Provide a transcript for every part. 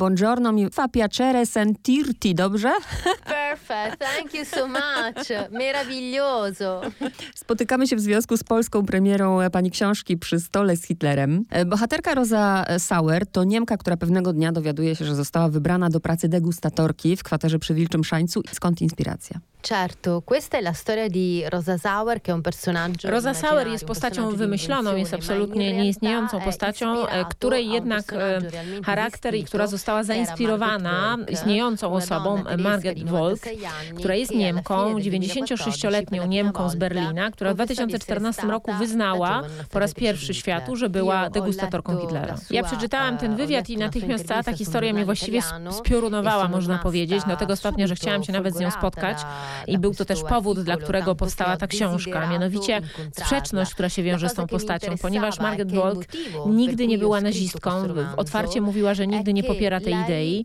Buongiorno mi fa piacere sentirti, dobrze? Perfect, thank you so much. Meraviglioso. Spotykamy się w związku z polską premierą pani książki Przy stole z Hitlerem. E, bohaterka Rosa Sauer to Niemka, która pewnego dnia dowiaduje się, że została wybrana do pracy degustatorki w kwaterze przy Wilczym Szańcu. Skąd inspiracja? Certo, questa è la storia di Rosa Sauer, che è un personaggio. Rosa Sauer jest postacią wymyśloną, jest absolutnie nieistniejącą postacią, e, której jednak e, charakter i która została zainspirowana istniejącą osobą Margaret Wolk, która jest Niemką, 96-letnią Niemką z Berlina, która w 2014 roku wyznała po raz pierwszy światu, że była degustatorką Hitlera. Ja przeczytałam ten wywiad i natychmiast cała ta historia mnie właściwie spiorunowała, można powiedzieć, do tego stopnia, że chciałam się nawet z nią spotkać. I był to też powód, dla którego powstała ta książka, mianowicie sprzeczność, która się wiąże z tą postacią, ponieważ Margaret Wolk nigdy nie była nazistką, otwarcie mówiła, że nigdy nie popiera tej idei,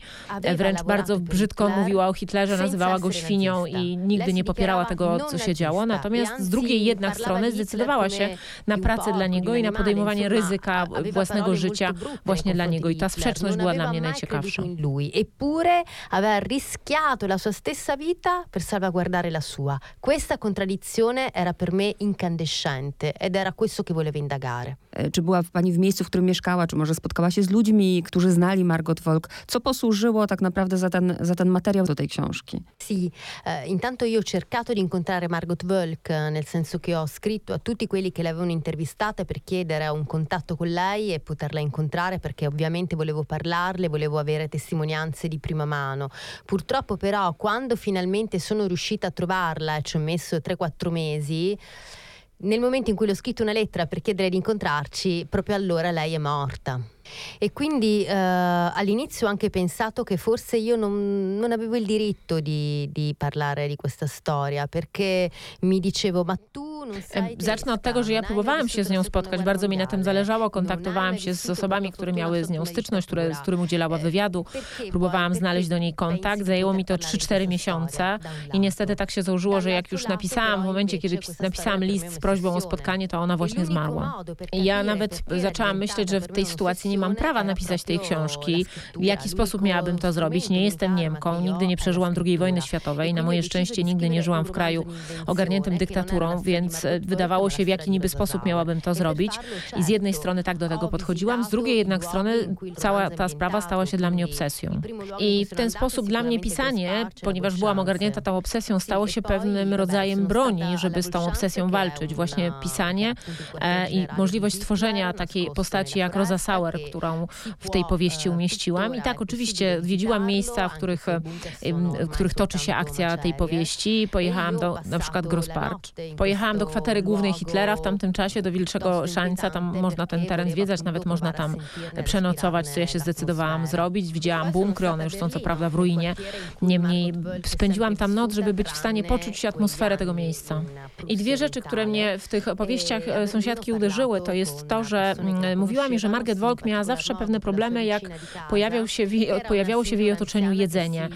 wręcz bardzo brzydko mówiła o Hitlerze, nazywała go świnią i nigdy nie popierała tego, co się działo. Natomiast z drugiej jednak strony zdecydowała się na pracę dla niego i na podejmowanie ryzyka własnego życia właśnie dla niego. I ta sprzeczność była dla mnie najciekawsza. Eppure aveva rischiato la sua stessa vita per salvare guardare la sua. Questa contraddizione era per me incandescente ed era questo che volevo indagare. E, czy była pani w miejscu, w którym mieszkała, czy może spotkała się z ludźmi, którzy znali Margot Wolk? Co posłużyło tak naprawdę za ten, za ten materiał do tej książki? Sì, eh, intanto io ho cercato di incontrare Margot Wolk, nel senso che ho scritto a tutti quelli che l'avevano intervistata per chiedere un contatto con lei e poterla incontrare perché ovviamente volevo parlarle, volevo avere testimonianze di prima mano. Purtroppo però quando finalmente sono riuscita a trovarla ci ho messo 3-4 mesi, nel momento in cui le ho scritto una lettera per chiedere di incontrarci, proprio allora lei è morta. E quindi eh, all'inizio ho anche pensato che forse io non, non avevo il diritto di, di, parlare di questa storia, perché mi dicevo, ma tu Zacznę od tego, że ja próbowałam się z nią spotkać, bardzo mi na tym zależało, kontaktowałam się z osobami, które miały z nią styczność, które, z którym udzielała wywiadu, próbowałam znaleźć do niej kontakt, zajęło mi to 3-4 miesiące i niestety tak się założyło, że jak już napisałam, w momencie, kiedy napisałam list z prośbą o spotkanie, to ona właśnie zmarła. I ja nawet zaczęłam myśleć, że w tej sytuacji nie mam prawa napisać tej książki, w jaki sposób miałabym to zrobić. Nie jestem Niemką, nigdy nie przeżyłam II wojny światowej, na moje szczęście nigdy nie żyłam w kraju ogarniętym dyktaturą, więc e, wydawało się, w jaki niby sposób miałabym to zrobić. I z jednej strony tak do tego podchodziłam, z drugiej jednak strony cała ta sprawa stała się dla mnie obsesją. I w ten sposób dla mnie pisanie, ponieważ byłam ogarnięta tą obsesją, stało się pewnym rodzajem broni, żeby z tą obsesją walczyć. Właśnie pisanie e, i możliwość stworzenia takiej postaci jak Rosa Sauer, którą w tej powieści umieściłam. I tak oczywiście odwiedziłam miejsca, w których, w których toczy się akcja tej powieści. Pojechałam do na przykład Grosspark. Pojechałam do kwatery głównej Hitlera w tamtym czasie, do Wilczego Szańca. Tam można ten teren zwiedzać, nawet można tam przenocować, co ja się zdecydowałam zrobić. Widziałam bunkry, one już są co prawda w ruinie. Niemniej spędziłam tam noc, żeby być w stanie poczuć atmosferę tego miejsca. I dwie rzeczy, które mnie w tych opowieściach e, sąsiadki uderzyły, to jest to, że mm, mówiła mi, że Margaret Wolk miała zawsze pewne problemy, jak pojawiał się jej, pojawiało się w jej otoczeniu jedzenie.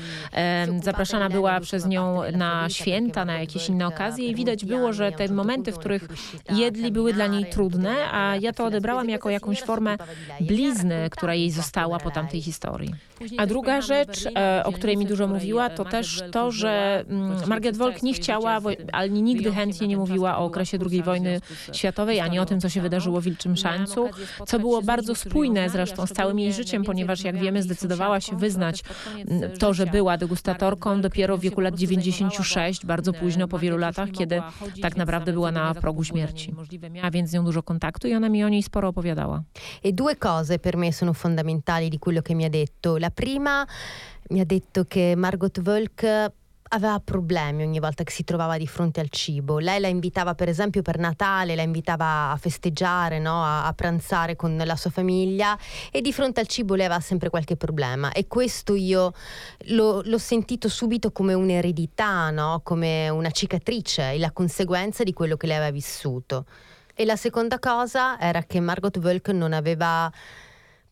Zapraszana była przez nią na święta, na jakieś inne okazje i widać było, że te momenty, w których jedli, były dla niej trudne, a ja to odebrałam jako jakąś formę blizny, która jej została po tamtej historii. A druga rzecz, e, o której mi dużo mówiła, to też to, że mm, Margaret Wolk nie chciała, ani nigdy chętnie nie mówiła o okresie II wojny światowej, ani o tym, co się wydarzyło w Wilczym Szańcu, co było bardzo spójne zresztą z całym jej życiem, ponieważ jak wiemy zdecydowała się wyznać to, że była degustatorką dopiero w wieku lat 96, bardzo późno, po wielu latach, kiedy tak naprawdę była na progu śmierci. Miała więc z nią dużo kontaktu i ona mi o niej sporo opowiadała. E due cose per me sono fondamentali di quello che mi ha detto. La prima mi ha detto che Margot Volk aveva problemi ogni volta che si trovava di fronte al cibo. Lei la invitava, per esempio, per Natale, la invitava a festeggiare, no? a, a, pranzare con la sua famiglia e di fronte al cibo lei aveva sempre qualche problema. E questo io l'ho, l'ho sentito subito come un'eredità, no? come una cicatrice e la conseguenza di quello che lei aveva vissuto. E la seconda cosa era che Margot Wölk non aveva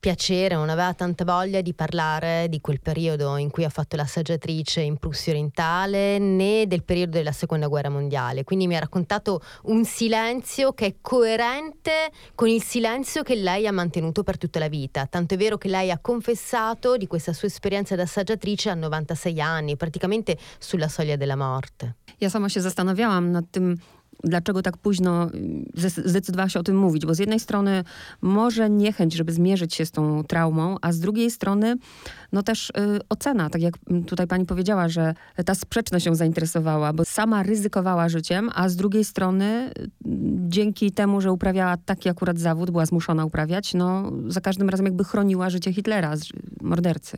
piacere, non aveva tanta voglia di parlare di quel periodo in cui ha fatto l'assaggiatrice in Prussia orientale né del periodo della seconda guerra mondiale. Quindi mi ha raccontato un silenzio che è coerente con il silenzio che lei ha mantenuto per tutta la vita. Tanto è vero che lei ha confessato di questa sua esperienza da assaggiatrice a 96 anni, praticamente sulla soglia della morte. Ja sama się zastanawiałam nad dlaczego tak późno zdecydowała się o tym mówić, bo z jednej strony może niechęć, żeby zmierzyć się z tą traumą, a z drugiej strony no też y, ocena, tak jak tutaj pani powiedziała, że ta sprzeczność ją zainteresowała, bo sama ryzykowała życiem, a z drugiej strony y, dzięki temu, że uprawiała taki akurat zawód, była zmuszona uprawiać, no za każdym razem jakby chroniła życie Hitlera, mordercy.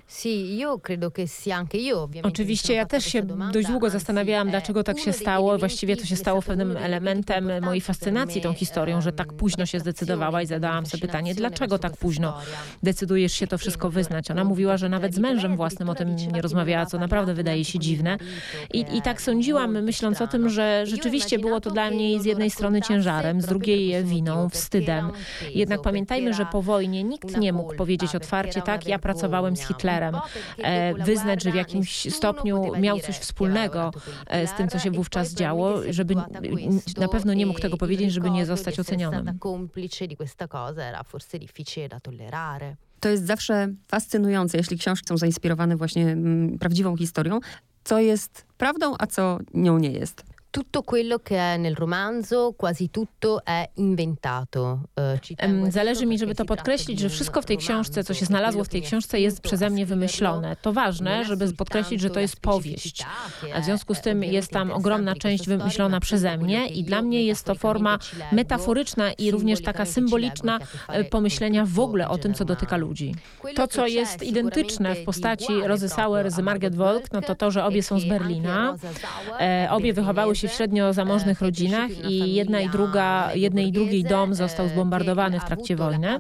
Oczywiście ja też się dość długo zastanawiałam, dlaczego tak się stało. Właściwie to się stało pewnym elementem mojej fascynacji tą historią, że tak późno się zdecydowała i zadałam sobie pytanie, dlaczego tak późno decydujesz się to wszystko wyznać. Ona mówiła, że nawet z mężem własnym o tym nie rozmawiała, co naprawdę wydaje się dziwne. I, I tak sądziłam, myśląc o tym, że rzeczywiście było to dla mnie z jednej strony ciężarem, z drugiej winą, wstydem. Jednak pamiętajmy, że po wojnie nikt nie mógł powiedzieć otwarcie, tak, ja pracowałem z Hitlerem, e, wyznać, że w jakimś stopniu miał coś wspólnego e, z tym, co się wówczas działo, żeby na pewno nie mógł tego powiedzieć, żeby nie zostać ocenionym. To jest zawsze fascynujące, jeśli książki są zainspirowane właśnie mm, prawdziwą historią, co jest prawdą, a co nią nie jest. Tutto quello che è nel romanzo, quasi tutto è inventato. Eh, zależy mi, żeby to podkreślić, że wszystko w tej książce, co się znalazło w tej książce, jest przeze mnie wymyślone. To ważne, żeby podkreślić, że to jest powieść. A w związku z tym jest tam ogromna część wymyślona przeze mnie i dla mnie jest to forma metaforyczna i również taka symboliczna e, pomyślenia w ogóle o tym, co dotyka ludzi. To, co jest identyczne w postaci Rozy Sauer z Margaret Wolk, no to to, że obie są z Berlina. E, obie wychowały się w średnio zamożnych rodzinach i jedna i druga, jednej i drugiej dom został zbombardowany w trakcie wojny.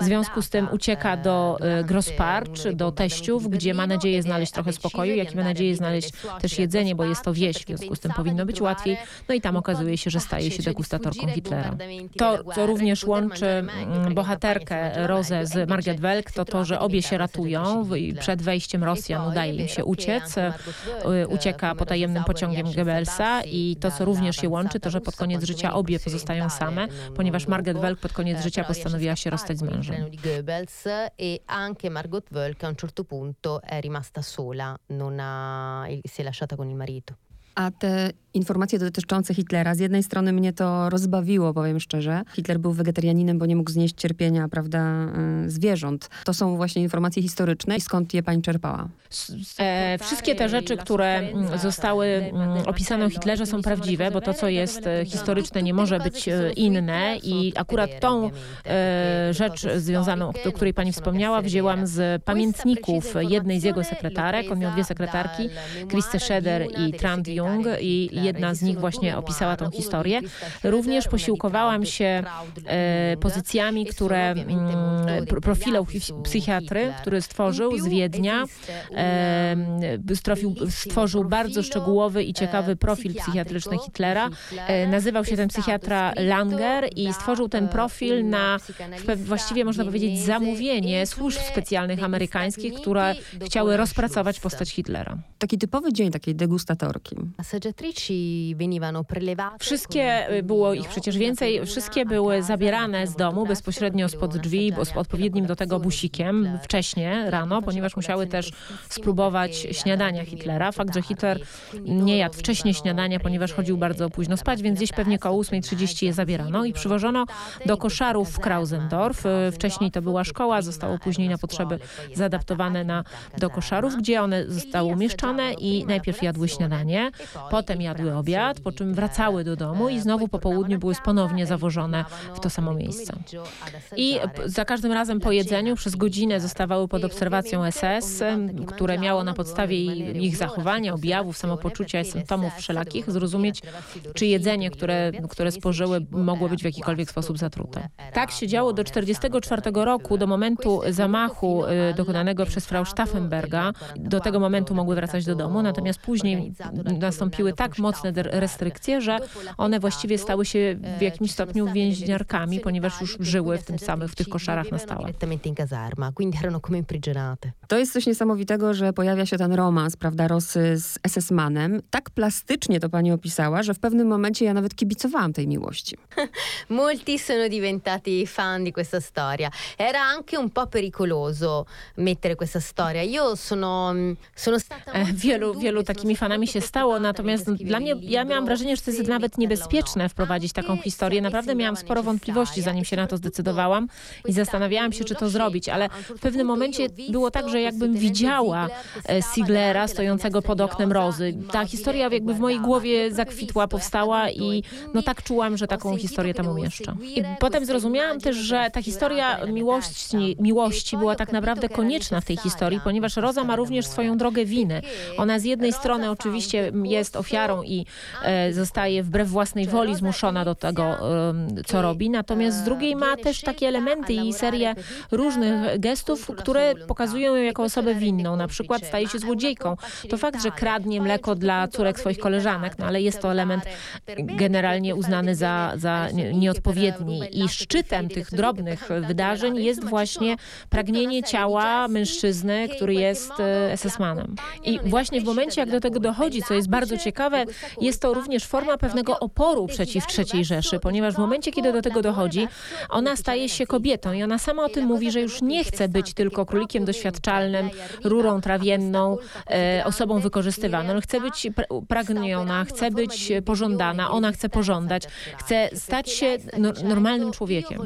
W związku z tym ucieka do e, Grossparch, do teściów, gdzie ma nadzieję znaleźć trochę spokoju, jak i ma nadzieję znaleźć też jedzenie, bo jest to wieś, w związku z tym powinno być łatwiej. No i tam okazuje się, że staje się degustatorką Hitlera. To, co również łączy mm, bohaterkę Rozę z Margaret Welk, to to, że obie się ratują. Przed wejściem Rosjan udaje im się uciec. E, ucieka potajemnym pociągiem Goebbelsa i to, co również je łączy, to, że pod koniec życia obie pozostają same, ponieważ Margaret Welk pod koniec życia postanowiła się rozstać z mężem. E anche Margot Welk a un certo punto è rimasta sola, non ha, si è lasciata con il marito. A te informacje dotyczące Hitlera, z jednej strony mnie to rozbawiło, powiem szczerze. Hitler był wegetarianinem, bo nie mógł znieść cierpienia, prawda, y, zwierząt. To są właśnie informacje historyczne i skąd je pani czerpała? E, wszystkie te rzeczy, które mm, zostały mm, opisane o Hitlerze są prawdziwe, bo to, co jest e, historyczne, nie może być e, inne i akurat tą e, rzecz związaną, o której pani wspomniała, wzięłam z pamiętników jednej z jego sekretarek. On miał dwie sekretarki, Christe Scheder i Trant Jung i jedna z nich właśnie opisała tą historię. Również posiłkowałam się e, pozycjami, które mm, profilą psychiatry, który stworzył z Wiednia. E, strofił, stworzył bardzo szczegółowy i ciekawy profil psychiatryczny Hitlera. E, nazywał się ten psychiatra Langer i stworzył ten profil na właściwie można powiedzieć zamówienie służb specjalnych amerykańskich, które chciały rozpracować postać Hitlera. Taki typowy dzień takiej degustatorki. Wszystkie, y, było ich przecież więcej, wszystkie były zabierane z domu bezpośrednio spod drzwi, z odpowiednim do tego busikiem wcześnie, rano, ponieważ musiały też spróbować śniadania Hitlera. Fakt, że Hitler nie jadł wcześniej śniadania, ponieważ chodził bardzo późno spać, więc gdzieś pewnie koło 8.30 je zabierano i przywożono do koszarów w Krausendorf. Wcześniej to była szkoła, zostało później na potrzeby zaadaptowane na, do koszarów, gdzie one zostały umieszczone i najpierw jadły śniadanie, potem jadły obiad, po czym wracały do domu i znowu po południu były ponownie zawożone w to samo miejsce. I za każdym razem po jedzeniu przez godzinę zostawały pod obserwacją SS, które miało na podstawie ich zachowania, objawów, samopoczucia i symptomów wszelakich zrozumieć, czy jedzenie, które, które spożyły, mogło być w jakikolwiek sposób zatrute. Tak się działo do 1944 roku, do momentu zamachu dokonanego przez Frau Staffenberga. Do tego momentu mogły wracać do domu, natomiast później nastąpiły tak mocne restrykcje, że one właściwie stały się w jakimś stopniu więźniarkami, ponieważ już żyły w tym samych, w tych koszarach na stałe. To jest coś niesamowitego, że pojawia się ten romans, prawda, Rosy z SS-manem. Tak plastycznie to pani opisała, że w pewnym momencie ja nawet kibicowałam tej miłości. Molti sono diventati fan di questa storia. Era anche un po' pericoloso mettere questa storia. Io sono, sono stata e, wielu, wielu takimi fanami się stało, natomiast dla mnie, ja miałam wrażenie, że to jest nawet niebezpieczne wprowadzić taką historię. Naprawdę miałam sporo wątpliwości, zanim się na to zdecydowałam i zastanawiałam się, czy to zrobić, ale w pewnym momencie było tak, że jakbym widziała e, Siglera stojącego pod oknem Rozy. Ta historia jakby w mojej głowie zakwitła, powstała i no tak czułam, że taką historię tam umieszczę. I potem zrozumiałam też, że ta historia miłości, miłości była tak naprawdę konieczna w tej historii, ponieważ Roza ma również swoją drogę winy. Ona z jednej strony oczywiście jest ofiarą i e, zostaje wbrew własnej woli zmuszona do tego, co robi, natomiast z drugiej ma też takie elementy i serię różnych gestów, które pokazują ją jako osobę winną. Na przykład staje się złodziejką. To fakt, że kradnie mleko dla córek swoich koleżanek, no ale jest to element generalnie uznany za, za nieodpowiedni. I szczytem tych drobnych wydarzeń jest właśnie pragnienie ciała mężczyzny, który jest e, SS-manem. I właśnie w momencie, jak do tego dochodzi, co jest bardzo ciekawe, jest to również forma pewnego oporu przeciw III Rzeszy, ponieważ w momencie, kiedy do tego dochodzi, ona staje się kobietą i ona sama o tym mówi, że już nie chce być tylko królikiem doświadczalnym, rurą trawienną, e, osobą wykorzystywaną. Chce być pragniona, chce być pożądana, ona chce pożądać, chce stać się no, normalnym człowiekiem.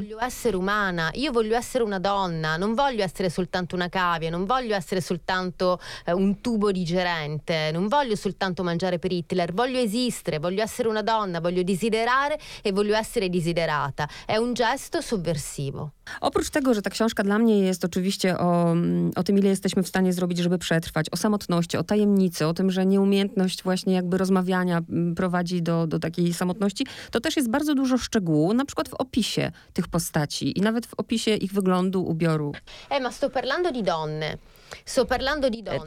Io voglio essere una donna, non voglio essere soltanto una cavia, non voglio essere soltanto eh, un tubo digerente, non voglio soltanto mangiare per Hitler, esistere, voglio essere una donna, voglio desiderare e voglio essere desiderata. È un gesto sovversivo. Oprócz tego, że ta książka dla mnie jest oczywiście o, o tym, ile jesteśmy w stanie zrobić, żeby przetrwać, o samotności, o tajemnicy, o tym, że nieumiejętność właśnie jakby rozmawiania mm, prowadzi do, do takiej samotności, to też jest bardzo dużo szczegółów, na przykład w opisie tych postaci i nawet w opisie ich wyglądu, ubioru. Eh, ma sto parlando di donne.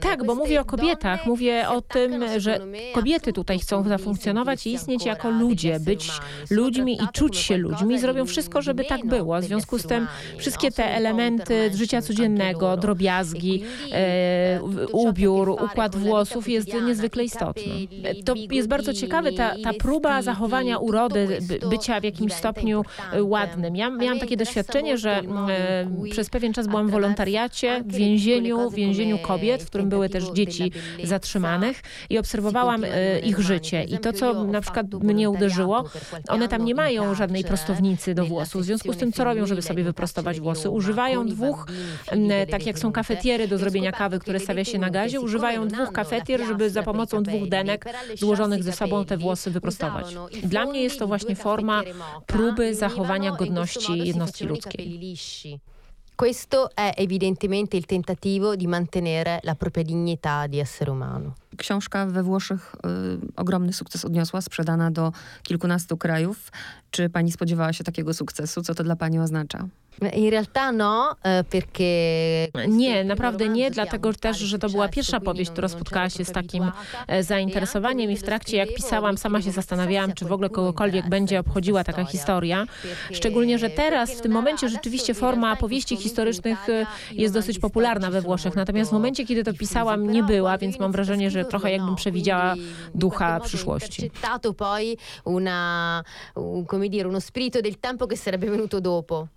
Tak, bo mówię o kobietach. Mówię o tym, że kobiety tutaj chcą zafunkcjonować i istnieć jako ludzie, być ludźmi i czuć się ludźmi. Zrobią wszystko, żeby tak było. W związku z tym wszystkie te elementy życia codziennego, drobiazgi, e, ubiór, układ włosów jest niezwykle istotny. To jest bardzo ciekawe, ta, ta próba zachowania urody, bycia w jakimś stopniu e, ładnym. Ja miałam takie doświadczenie, że e, przez pewien czas byłam w wolontariacie, w więzieniu, więzieniu kobiet, w którym były też dzieci zatrzymanych i obserwowałam e, ich życie. I to, co na przykład mnie uderzyło, one tam nie mają żadnej prostownicy do włosów. W związku z tym, co robią, żeby sobie wyprostować włosy? Używają dwóch, tak jak są kafetiery do zrobienia kawy, które stawia się na gazie, używają dwóch kafetier, żeby za pomocą dwóch denek złożonych ze sobą te włosy wyprostować. Dla mnie jest to właśnie forma próby zachowania godności jednostki ludzkiej. Questo è evidentemente il tentativo di mantenere la propria dignità di essere umano. Książka we Włoszech y, ogromny sukces odniosła, sprzedana do kilkunastu krajów. Czy pani spodziewała się takiego sukcesu? Co to dla pani oznacza? In realtà no, e, perché... Nie, naprawdę nie, dlatego też, że to była pierwsza powieść, która spotkała się z takim e, zainteresowaniem i w trakcie jak pisałam, sama się zastanawiałam, czy w ogóle kogokolwiek będzie obchodziła taka historia. Szczególnie, że teraz, w tym momencie rzeczywiście forma powieści historycznych e, jest dosyć popularna we Włoszech, natomiast w momencie, kiedy to pisałam, nie była, więc mam wrażenie, że trochę jakbym przewidziała ducha przyszłości. poi una, come dire, uno spirito del tempo che sarebbe venuto dopo.